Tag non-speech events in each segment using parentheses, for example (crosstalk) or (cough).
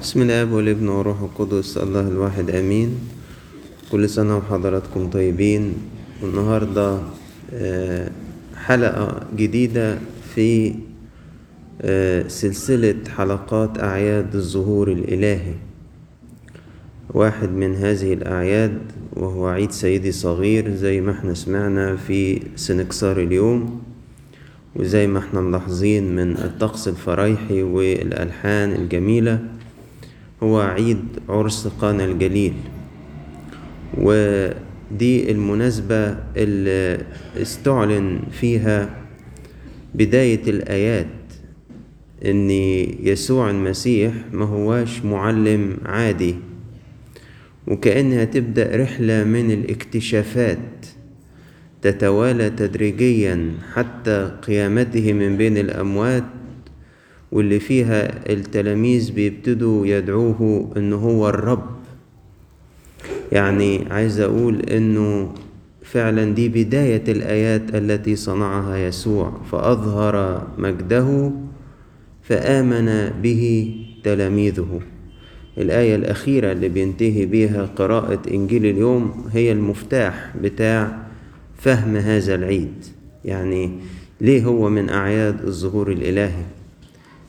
بسم الآب والابن والروح القدس الله الواحد آمين. كل سنة وحضراتكم طيبين. والنهاردة آه، حلقة جديدة في آه، سلسلة حلقات أعياد الظهور الإلهي. واحد من هذه الأعياد وهو عيد سيدي صغير زي ما إحنا سمعنا في سنكسار اليوم وزي ما إحنا ملاحظين من الطقس الفرايحي والألحان الجميلة. هو عيد عرس قانا الجليل. ودي المناسبة اللي استعلن فيها بداية الآيات إن يسوع المسيح ما هواش معلم عادي وكأنها تبدأ رحلة من الاكتشافات تتوالى تدريجيا حتى قيامته من بين الأموات واللي فيها التلاميذ بيبتدوا يدعوه إن هو الرب. يعني عايز أقول إنه فعلا دي بداية الآيات التي صنعها يسوع. فأظهر مجده فآمن به تلاميذه. الآية الأخيرة اللي بينتهي بيها قراءة إنجيل اليوم هي المفتاح بتاع فهم هذا العيد. يعني ليه هو من أعياد الظهور الإلهي؟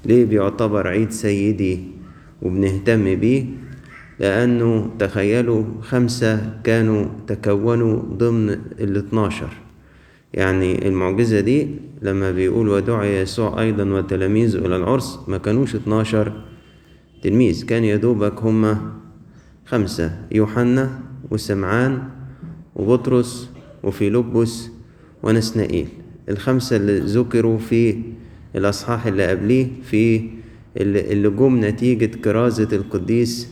ليه بيعتبر عيد سيدي وبنهتم بيه؟ لأنه تخيلوا خمسة كانوا تكونوا ضمن ال 12 يعني المعجزة دي لما بيقول ودعي يسوع أيضا وتلاميذه إلى العرس ما كانوش 12 تلميذ كان يدوبك هما خمسة يوحنا وسمعان وبطرس وفيلبس ونسنائيل. الخمسة اللي ذكروا في الأصحاح اللي قبليه في اللي جم نتيجة كرازة القديس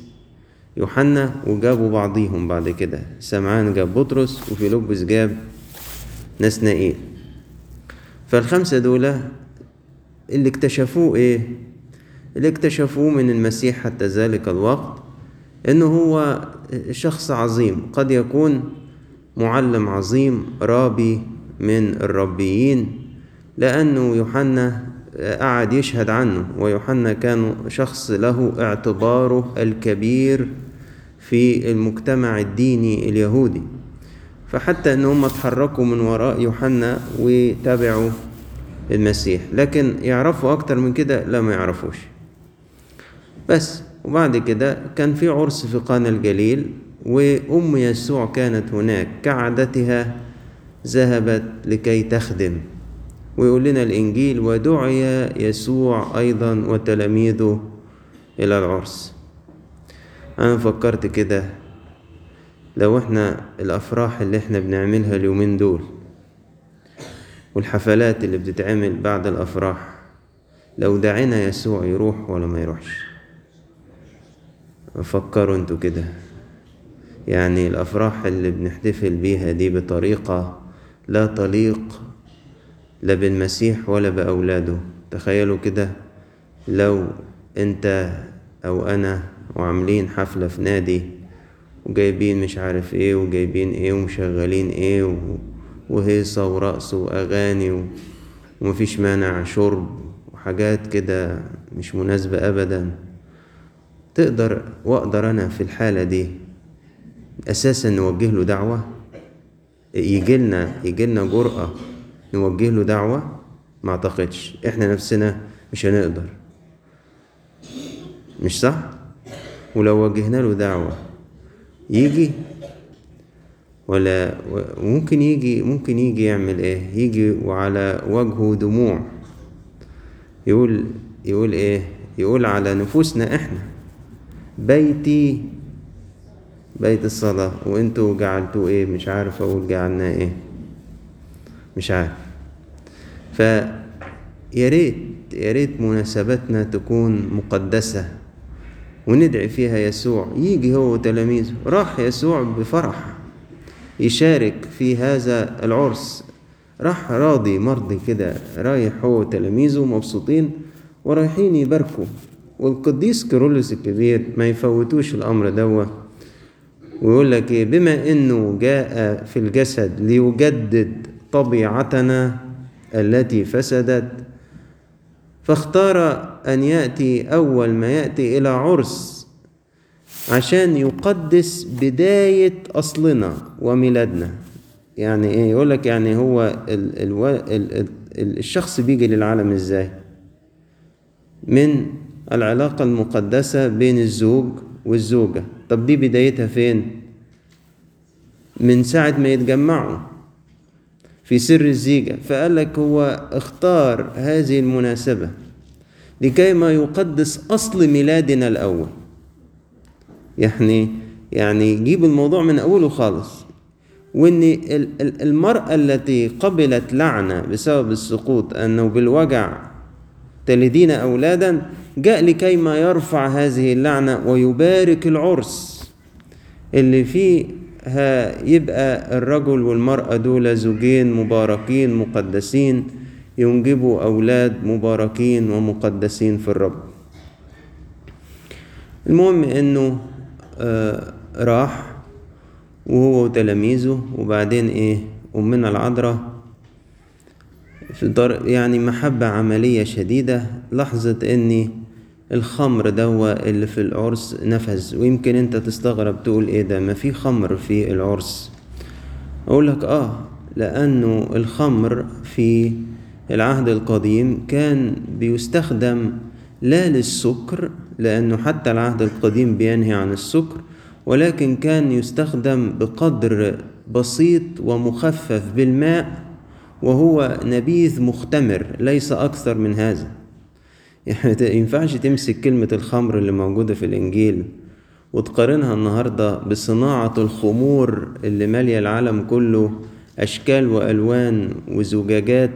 يوحنا وجابوا بعضيهم بعد كده. سمعان جاب بطرس وفيلبس جاب نسنائيل. فالخمسة دول اللي اكتشفوه إيه؟ اللي اكتشفوه من المسيح حتى ذلك الوقت انه هو شخص عظيم. قد يكون معلم عظيم رابي من الربيين. لأنه يوحنا قعد يشهد عنه ويوحنا كان شخص له اعتباره الكبير في المجتمع الديني اليهودي. فحتى إن هم اتحركوا من وراء يوحنا وتابعوا المسيح لكن يعرفوا أكتر من كده لا ما يعرفوش. بس وبعد كده كان في عرس في قانا الجليل وأم يسوع كانت هناك كعادتها ذهبت لكي تخدم. ويقول لنا الإنجيل ودعي يسوع أيضا وتلاميذه إلى العرس. أنا فكرت كده. لو إحنا الأفراح اللي إحنا بنعملها اليومين دول والحفلات اللي بتتعمل بعد الأفراح لو دعينا يسوع يروح ولا ما يروحش؟ فكروا أنتوا كده. يعني الأفراح اللي بنحتفل بيها دي بطريقة لا تليق لا بالمسيح ولا بأولاده. تخيلوا كده لو أنت أو أنا وعاملين حفلة في نادي وجايبين مش عارف إيه وجايبين إيه ومشغلين إيه وهيصة ورقص وأغاني. ومفيش مانع شرب وحاجات كده مش مناسبة ابدا. تقدر وأقدر أنا في الحالة دي أساسا نوجه له دعوة؟ يجيلنا يجيلنا جرأة. نوجه له دعوة؟ ما أعتقدش. إحنا نفسنا مش هنقدر. مش صح؟ ولو وجهنا له دعوة يجي؟ ولا ممكن يجي ممكن يجي يعمل إيه؟ يجي وعلى وجهه دموع. يقول يقول إيه؟ يقول على نفوسنا إحنا. بيتي بيت الصلاة. وإنتوا جعلتوا إيه؟ مش عارف أقول جعلنا إيه. مش عارف. فيا ريت يا ريت مناسبتنا تكون مقدسة وندعي فيها يسوع. يجي هو وتلاميذه. راح يسوع بفرح يشارك في هذا العرس. راح راضي مرضي كده رايح هو وتلاميذه مبسوطين ورايحين يباركوا. والقديس كيرلس الكبير ما يفوتوش الأمر دوة ويقول لك إيه؟ بما إنه جاء في الجسد ليجدد طبيعتنا التي فسدت فاختار أن يأتي أول ما يأتي إلى عرس عشان يقدس بداية أصلنا وميلادنا. يعني إيه؟ يقول لك يعني هو ال ال ال ال الشخص بيجي للعالم إزاي؟ من العلاقة المقدسة بين الزوج والزوجة. طب دي بدايتها فين؟ من ساعة ما يتجمعوا. في سر الزيجة فقال لك هو اختار هذه المناسبة لكي ما يقدس أصل ميلادنا الأول. يعني يعني يجيب الموضوع من أوله خالص. وإن المرأة التي قبلت لعنة بسبب السقوط أنه بالوجع تلدين أولادا جاء لكي ما يرفع هذه اللعنة ويبارك العرس اللي فيه يبقى الرجل والمرأة دول زوجين مباركين مقدسين ينجبوا أولاد مباركين ومقدسين في الرب. المهم إنه آه راح وهو وتلاميذه وبعدين إيه أمنا العذراء في يعني محبة عملية شديدة لحظة إني الخمر دوا اللي في العرس نفذ. ويمكن انت تستغرب تقول إيه ده ما في خمر في العرس. أقول لك آه لأنه الخمر في العهد القديم كان بيستخدم لا للسكر لأنه حتى العهد القديم بينهي عن السكر ولكن كان يستخدم بقدر بسيط ومخفف بالماء وهو نبيذ مختمر ليس أكثر من هذا. يعني ينفعش تمسك كلمة الخمر اللي موجودة في الإنجيل وتقارنها النهاردة بصناعة الخمور اللي مالية العالم كله أشكال وألوان وزجاجات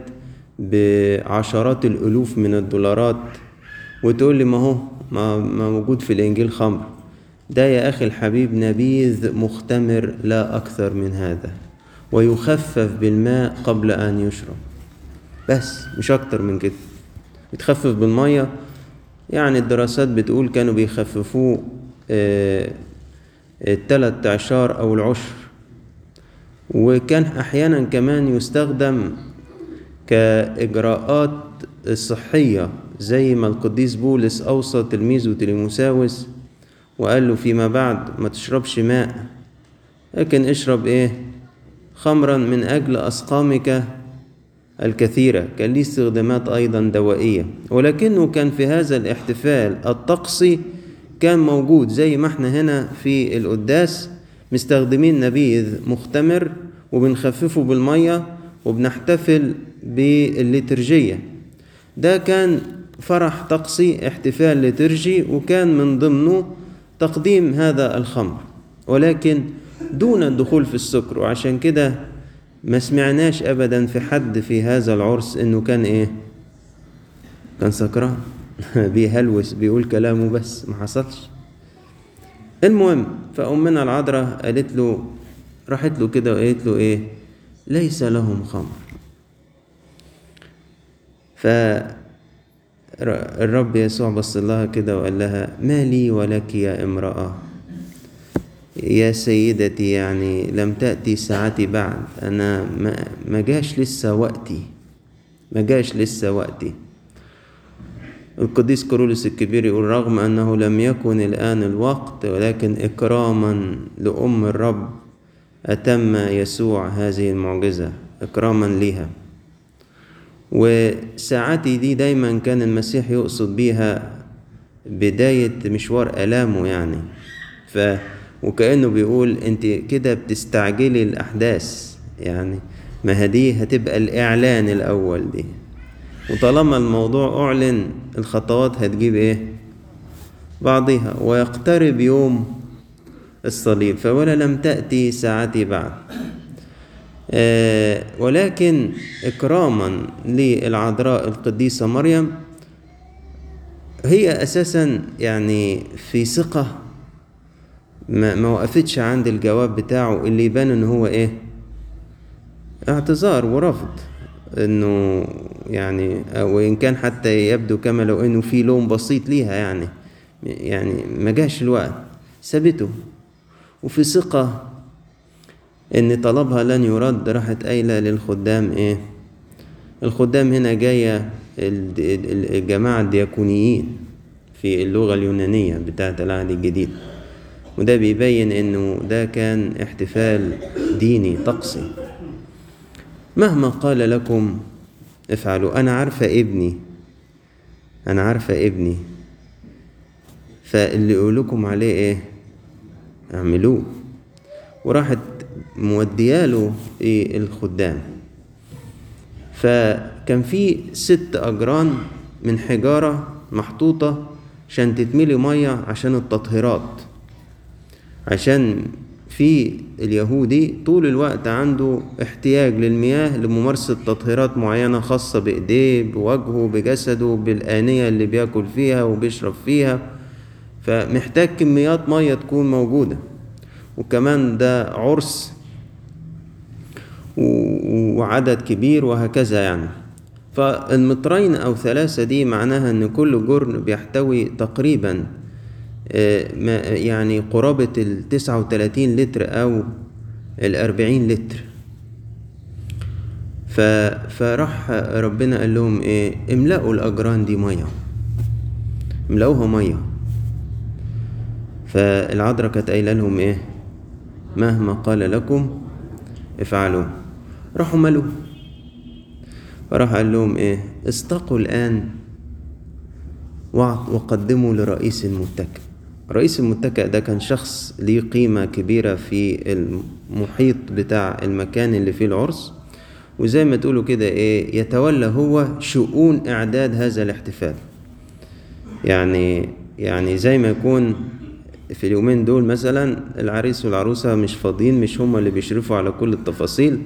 بعشرات الألوف من الدولارات. وتقول لي ما هو؟ ما موجود في الإنجيل خمر. ده يا أخي الحبيب نبيذ مختمر لا أكثر من هذا ويخفف بالماء قبل أن يشرب. بس مش أكتر من كده. يتخفف بالمية. يعني الدراسات بتقول كانوا بيخففوه التلات عشار أو العشر. وكان أحيانا كمان يستخدم كإجراءات صحية زي ما القديس بولس أوصى تلميذه تيموساوس وقال له فيما بعد ما تشربش ماء لكن اشرب إيه؟ خمرا من أجل أسقامك الكثيرة كان ليه استخدامات أيضا دوائية. ولكنه كان في هذا الاحتفال الطقسي كان موجود زي ما إحنا هنا في القداس مستخدمين نبيذ مختمر وبنخففه بالمية وبنحتفل بالليترجية. ده كان فرح طقسي احتفال ليترجي وكان من ضمنه تقديم هذا الخمر. ولكن دون الدخول في السكر وعشان كده ما سمعناش ابدا في حد في هذا العرس إنه كان إيه؟ كان سكران. (laughs) بيهلوس بيقول كلامه بس ما حصلش. المهم فأمنا العذراء قالت له راحت له كده وقالت له إيه؟ ليس لهم خمر. فالرب يسوع بص لها كده وقال لها ما لي ولك يا امرأة. يا سيدتي يعني لم تأتي ساعتي بعد. أنا ما, جاش لسه وقتي. ما جاش لسه وقتي. القديس كورولوس الكبير يقول رغم أنه لم يكن الآن الوقت ولكن إكراما لأم الرب أتم يسوع هذه المعجزة إكراما لها وساعتي دي دايما كان المسيح يقصد بيها بداية مشوار آلامه يعني. ف وكأنه بيقول أنت كده بتستعجلي الأحداث يعني ما هدي هتبقى الإعلان الأول دي. وطالما الموضوع أعلن الخطوات هتجيب إيه؟ بعضها ويقترب يوم الصليب فولا لم تأتي ساعتي بعد. آه ولكن إكراما للعذراء القديسة مريم هي أساسا يعني في ثقة ما, ما وقفتش عند الجواب بتاعه اللي يبان ان هو إيه؟ اعتذار ورفض. إنه يعني وان كان حتى يبدو كما لو إنه في لون بسيط ليها يعني يعني ما جاش الوقت. سابته وفي ثقة إن طلبها لن يرد راحت قايلة للخدام إيه؟ الخدام هنا جاية الجماعة الدياكونيين في اللغة اليونانية بتاعة العهد الجديد. وده بيبين إنه ده كان احتفال ديني طقسي. مهما قال لكم افعلوا أنا عارفة ابني. أنا عارفة ابني. فاللي يقولكم عليه إيه؟ اعملوه. وراحت مودياله إيه؟ الخدام. فكان في ست أجران من حجارة محطوطة عشان تتملي مية عشان التطهيرات. عشان في اليهودي طول الوقت عنده احتياج للمياه لممارسة تطهيرات معينة خاصة بإيديه بوجهه بجسده بالآنية اللي بياكل فيها وبيشرب فيها. فمحتاج كميات مية تكون موجودة. وكمان ده عرس وعدد كبير وهكذا يعني. فالمترين أو ثلاثة دي معناها إن كل جرن بيحتوي تقريبا يعني قرابة التسعة وتلاتين لتر أو الأربعين لتر. فراح ربنا قال لهم إيه املأوا الأجران دي مية. املأوها مية. فالعذراء كانت قايلة لهم إيه مهما قال لكم افعلوا. راحوا ملوا. فراح قال لهم إيه استقوا الآن وقدموا لرئيس المتكئ. رئيس المتكئ ده كان شخص ليه قيمة كبيرة في المحيط بتاع المكان اللي فيه العرس. وزي ما تقولوا كده إيه يتولى هو شؤون إعداد هذا الاحتفال. يعني يعني زي ما يكون في اليومين دول مثلا العريس والعروسة مش فاضيين مش هما اللي بيشرفوا على كل التفاصيل.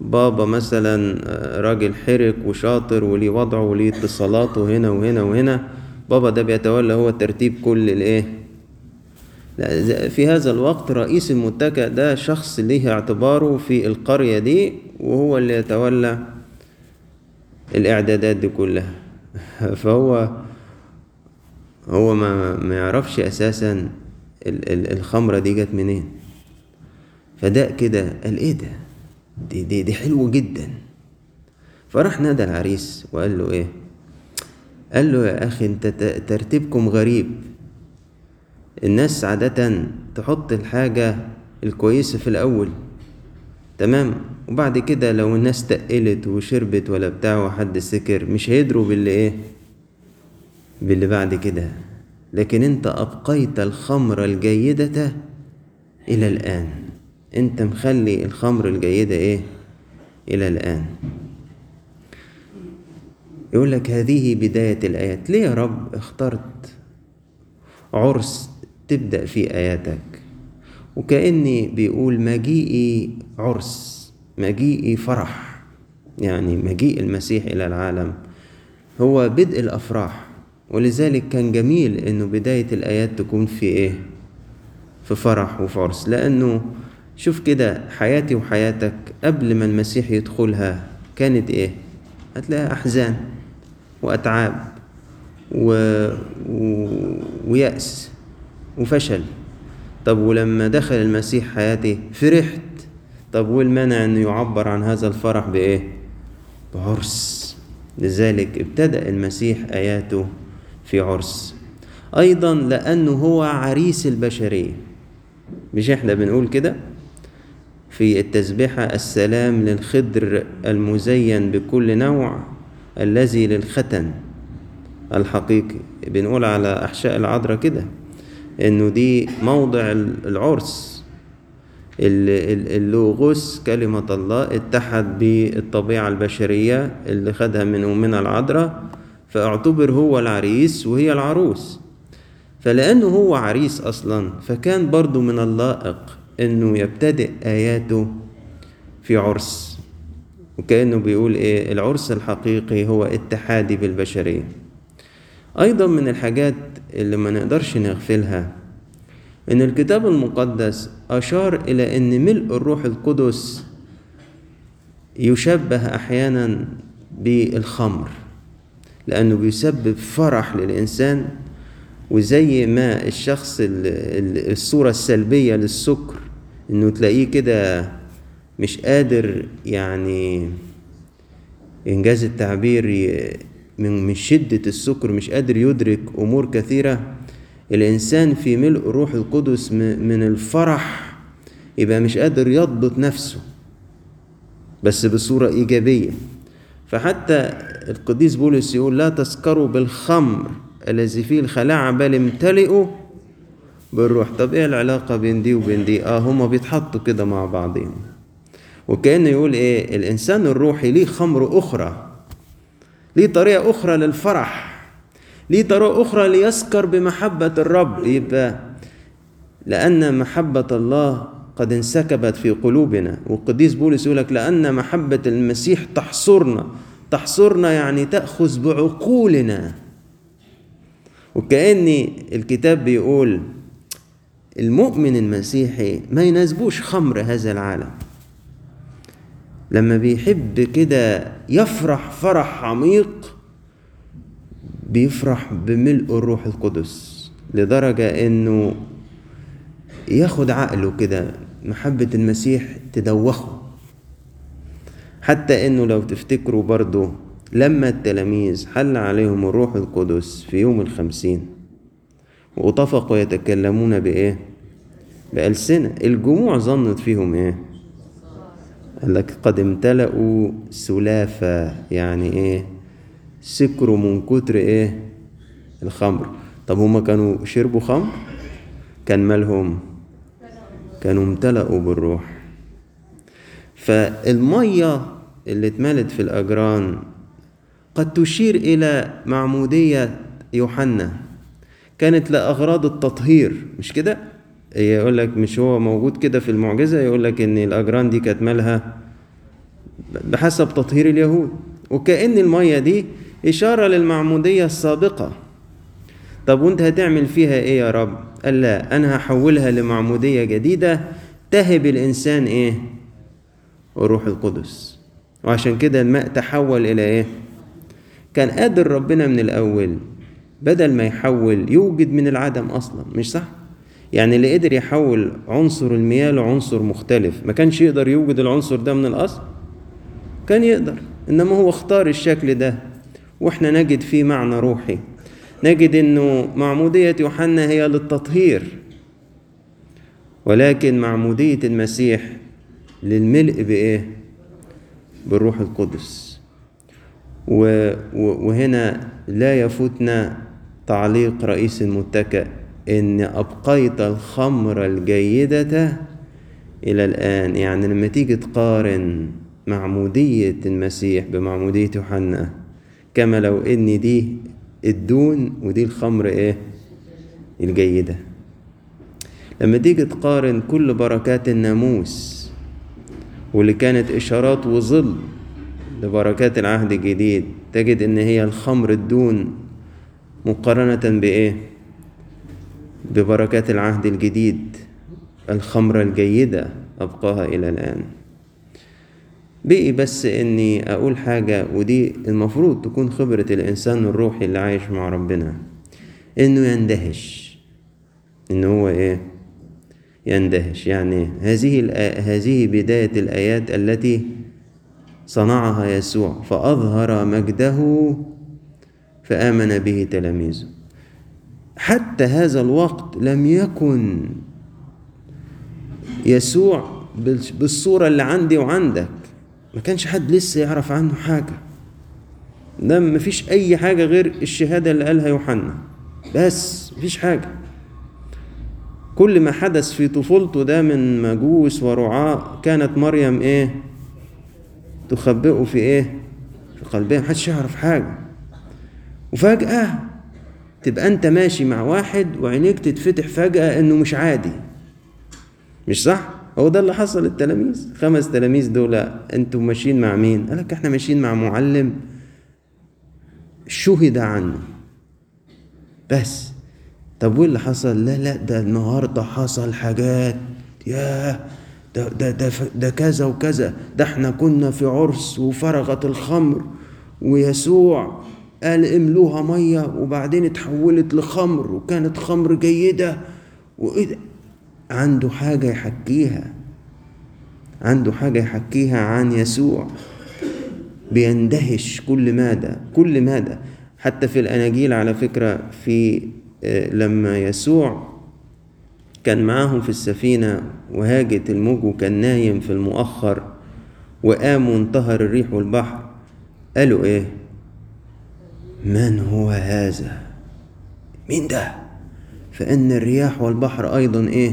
بابا مثلا راجل حرك وشاطر وليه وضعه وليه اتصالاته هنا وهنا وهنا. بابا ده بيتولى هو ترتيب كل الإيه لا في هذا الوقت رئيس المتكئ ده شخص ليه اعتباره في القرية دي وهو اللي يتولى الإعدادات دي كلها. (laughs) فهو هو ما ما يعرفش أساسا الخمرة دي جت منين. فده كده قال إيه ده؟ دي دي دي حلوة جدا. فراح نادى العريس وقال له إيه؟ قال له يا أخي أنت ترتيبكم غريب. الناس عادة تحط الحاجة الكويسة في الأول تمام؟ وبعد كده لو الناس تقلت وشربت ولا بتاع وحد سكر مش هيدروا باللي إيه؟ باللي بعد كده. لكن أنت أبقيت الخمر الجيدة إلى الآن. أنت مخلي الخمر الجيدة إيه؟ إلى الآن. يقول لك هذه بداية الآيات. ليه يا رب اخترت عرس تبدأ في آياتك. وكأني بيقول مجيئي عرس مجيئي فرح. يعني مجيء المسيح إلى العالم. هو بدء الأفراح. ولذلك كان جميل إنه بداية الآيات تكون في إيه؟ في فرح وفي عرس. لأنه شوف كده حياتي وحياتك قبل ما المسيح يدخلها كانت إيه؟ هتلاقيها أحزان وأتعاب و... و... ويأس. وفشل. طب ولما دخل المسيح حياتي فرحت. طب والمانع إنه يعبر عن هذا الفرح بإيه؟ بعرس. لذلك ابتدأ المسيح آياته في عرس. أيضا لأنه هو عريس البشرية. مش إحنا بنقول كده؟ في التسبيحة السلام للخضر المزين بكل نوع الذي للختن. الحقيقي بنقول على أحشاء العذراء كده. إنه دي موضع العرس. اللوغوس كلمة الله اتحد بالطبيعة البشرية اللي خدها من أمنا العذراء فاعتبر هو العريس وهي العروس. فلأنه هو عريس أصلا فكان برضو من اللائق إنه يبتدئ آياته في عرس. وكأنه بيقول إيه العرس الحقيقي هو اتحادي بالبشرية. أيضا من الحاجات اللي ما نقدرش نغفلها إن الكتاب المقدس أشار إلى إن ملء الروح القدس يشبه أحيانا بالخمر لأنه بيسبب فرح للإنسان وزي ما الشخص الصورة السلبية للسكر إنه تلاقيه كده مش قادر يعني إنجاز التعبير من من شدة السكر مش قادر يدرك أمور كثيرة. الإنسان في ملء الروح القدس من الفرح يبقى مش قادر يضبط نفسه بس بصورة إيجابية. فحتى القديس بولس يقول لا تسكروا بالخمر الذي فيه الخلاعة بل امتلئوا بالروح. طب إيه العلاقة بين دي وبين دي؟ آه هما بيتحطوا كده مع بعضهم وكأنه يقول إيه الإنسان الروحي ليه خمر أخرى. ليه طريقة أخرى للفرح؟ ليه طريقة أخرى ليسكر بمحبة الرب؟ يبقى لأن محبة الله قد انسكبت في قلوبنا. والقديس بولس يقول لك لأن محبة المسيح تحصرنا. تحصرنا يعني تأخذ بعقولنا. وكأن الكتاب بيقول المؤمن المسيحي ما يناسبوش خمر هذا العالم. لما بيحب كده يفرح فرح عميق بيفرح بملء الروح القدس لدرجة إنه ياخد عقله كده محبة المسيح تدوخه حتى إنه لو تفتكروا برضو لما التلاميذ حل عليهم الروح القدس في يوم الخمسين واتفقوا يتكلمون بإيه؟ بألسنة الجموع ظنت فيهم إيه؟ قال لك قد امتلأوا سلافة يعني إيه؟ سكروا من كتر إيه؟ الخمر طب هما كانوا شربوا خمر؟ كان مالهم؟ كانوا امتلأوا بالروح فالمية اللي اتملت في الأجران قد تشير إلى معمودية يوحنا كانت لأغراض التطهير مش كده؟ يقول لك مش هو موجود كده في المعجزة يقول لك إن الأجران دي كانت مالها بحسب تطهير اليهود. وكأن المية دي إشارة للمعمودية السابقة. طب وأنت هتعمل فيها إيه يا رب؟ قال لا أنا هحولها لمعمودية جديدة تهب الإنسان إيه؟ الروح القدس. وعشان كده الماء تحول إلى إيه؟ كان قادر ربنا من الأول بدل ما يحول يوجد من العدم أصلا مش صح؟ يعني اللي قدر يحول عنصر المياه لعنصر مختلف ما كانش يقدر يوجد العنصر ده من الاصل كان يقدر إنما هو اختار الشكل ده وإحنا نجد فيه معنى روحي نجد إنه معمودية يوحنا هي للتطهير ولكن معمودية المسيح للملء بإيه؟ بالروح القدس. وهنا لا يفوتنا تعليق رئيس المتكأ إن أبقيت الخمر الجيدة إلى الآن. يعني لما تيجي تقارن معمودية المسيح بمعمودية يوحنا كما لو إن دي الدون ودي الخمر إيه؟ الجيدة. لما تيجي تقارن كل بركات الناموس واللي كانت إشارات وظل لبركات العهد الجديد تجد إن هي الخمر الدون مقارنة بإيه؟ ببركات العهد الجديد الخمرة الجيدة أبقاها إلى الآن. بقي بس إني أقول حاجة؟ ودي المفروض تكون خبرة الإنسان الروحي اللي عايش مع ربنا. إنه يندهش. إن هو إيه؟ يندهش. يعني هذه هذه بداية الآيات التي صنعها يسوع. فأظهر مجده فآمن به تلاميذه. حتى هذا الوقت لم يكن يسوع بالصورة اللي عندي وعندك. ما كانش حد لسه يعرف عنه حاجة. ده مفيش أي حاجة غير الشهادة اللي قالها يوحنا. بس مفيش حاجة. كل ما حدث في طفولته ده من مجوس ورعاء كانت مريم إيه؟ تخبئه في إيه؟ في قلبها. محدش يعرف حاجة. وفجأة تبقى انت ماشي مع واحد وعينيك تتفتح فجأة انه مش عادي. مش صح؟ هو ده اللي حصل للتلاميذ خمس تلاميذ دول أنتوا ماشيين مع مين؟ قال لك إحنا ماشيين مع معلم شهد عنه. بس. طب وإيه اللي حصل؟ لا لا ده النهارده حصل حاجات. ياه ده ده ده ده كذا وكذا. ده إحنا كنا في عرس وفرغت الخمر ويسوع قال املوها مية وبعدين اتحولت لخمر وكانت خمر جيدة. وايه ده عنده حاجة يحكيها عنده حاجة يحكيها عن يسوع. بيندهش كل مادة كل مادة. حتى في الأناجيل على فكرة في لما يسوع كان معاهم في السفينة وهاجت الموج وكان نايم في المؤخر وقام وانتهر الريح والبحر قالوا إيه؟ من هو هذا؟ مين ده؟ فإن الرياح والبحر أيضا إيه؟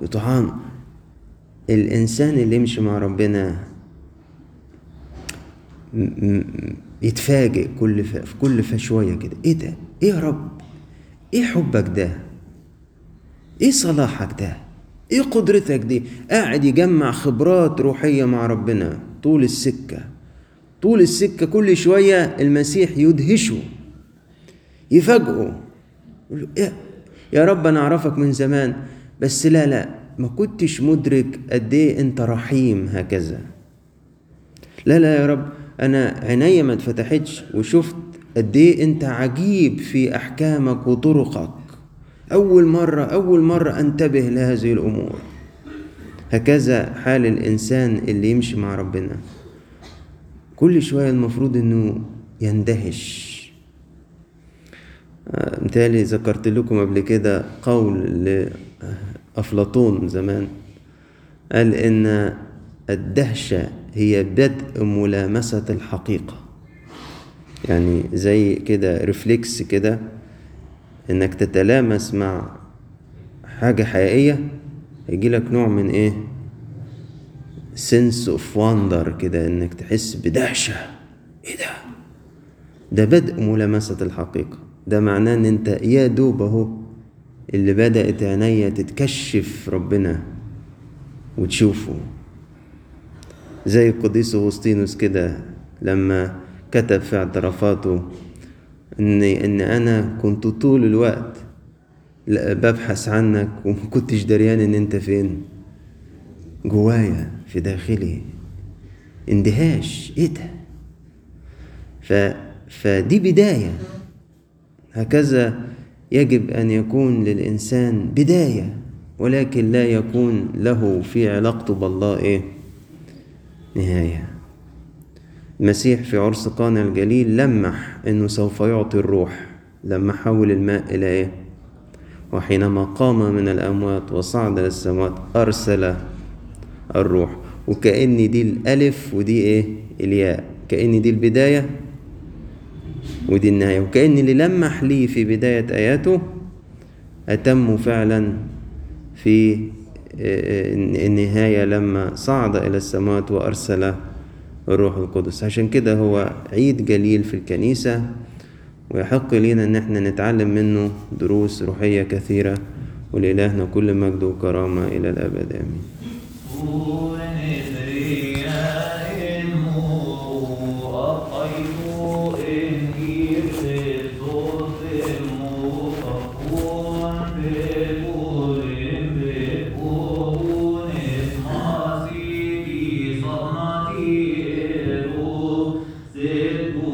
يطعان. الإنسان اللي يمشي مع ربنا يتفاجئ كل ف... في كل فشوية كده. إيه ده؟ إيه يا رب؟ إيه حبك ده؟ إيه صلاحك ده؟ إيه قدرتك دي؟ قاعد يجمع خبرات روحية مع ربنا طول السكة. طول السكة كل شوية المسيح يدهشه يفاجئه. يا رب أنا أعرفك من زمان بس لا لا ما كنتش مدرك قد إيه أنت رحيم هكذا. لا لا يا رب أنا عينيا ما اتفتحتش وشفت قد إيه أنت عجيب في أحكامك وطرقك. أول مرة أول مرة أنتبه لهذه الأمور. هكذا حال الإنسان اللي يمشي مع ربنا. كل شوية المفروض إنه يندهش. متهيألي ذكرت لكم قبل كده قول لأفلاطون زمان قال إن الدهشة هي بدء ملامسة الحقيقة. يعني زي كده ريفلكس كده إنك تتلامس مع حاجة حقيقية هيجيلك نوع من إيه؟ Sense of wonder كده إنك تحس بدهشة. إيه ده؟ ده بدء ملامسة الحقيقة. ده معناه إن أنت يا دوب أهو اللي بدأت عينيا تتكشف ربنا وتشوفه. زي القديس أغسطينوس كده لما كتب في اعترافاته إن إن أنا كنت طول الوقت ببحث عنك وما كنتش دريان إن أنت فين. جوايا في داخلي اندهاش إيه ده ف فدي بداية. هكذا يجب أن يكون للإنسان بداية ولكن لا يكون له في علاقته بالله إيه نهاية. المسيح في عرس قانا الجليل لمح إنه سوف يعطي الروح لما حول الماء إلى إيه؟ وحينما قام من الأموات وصعد للسماوات أرسل الروح. وكأن دي الألف ودي إيه؟ الياء. كأن دي البداية ودي النهاية. وكأن اللي لمح لي في بداية آياته أتم فعلا في النهاية لما صعد إلى السماوات وأرسل الروح القدس. عشان كده هو عيد جليل في الكنيسة ويحق لينا إن إحنا نتعلم منه دروس روحية كثيرة ولإلهنا كل مجد وكرامة إلى الأبد. آمين. Ooh.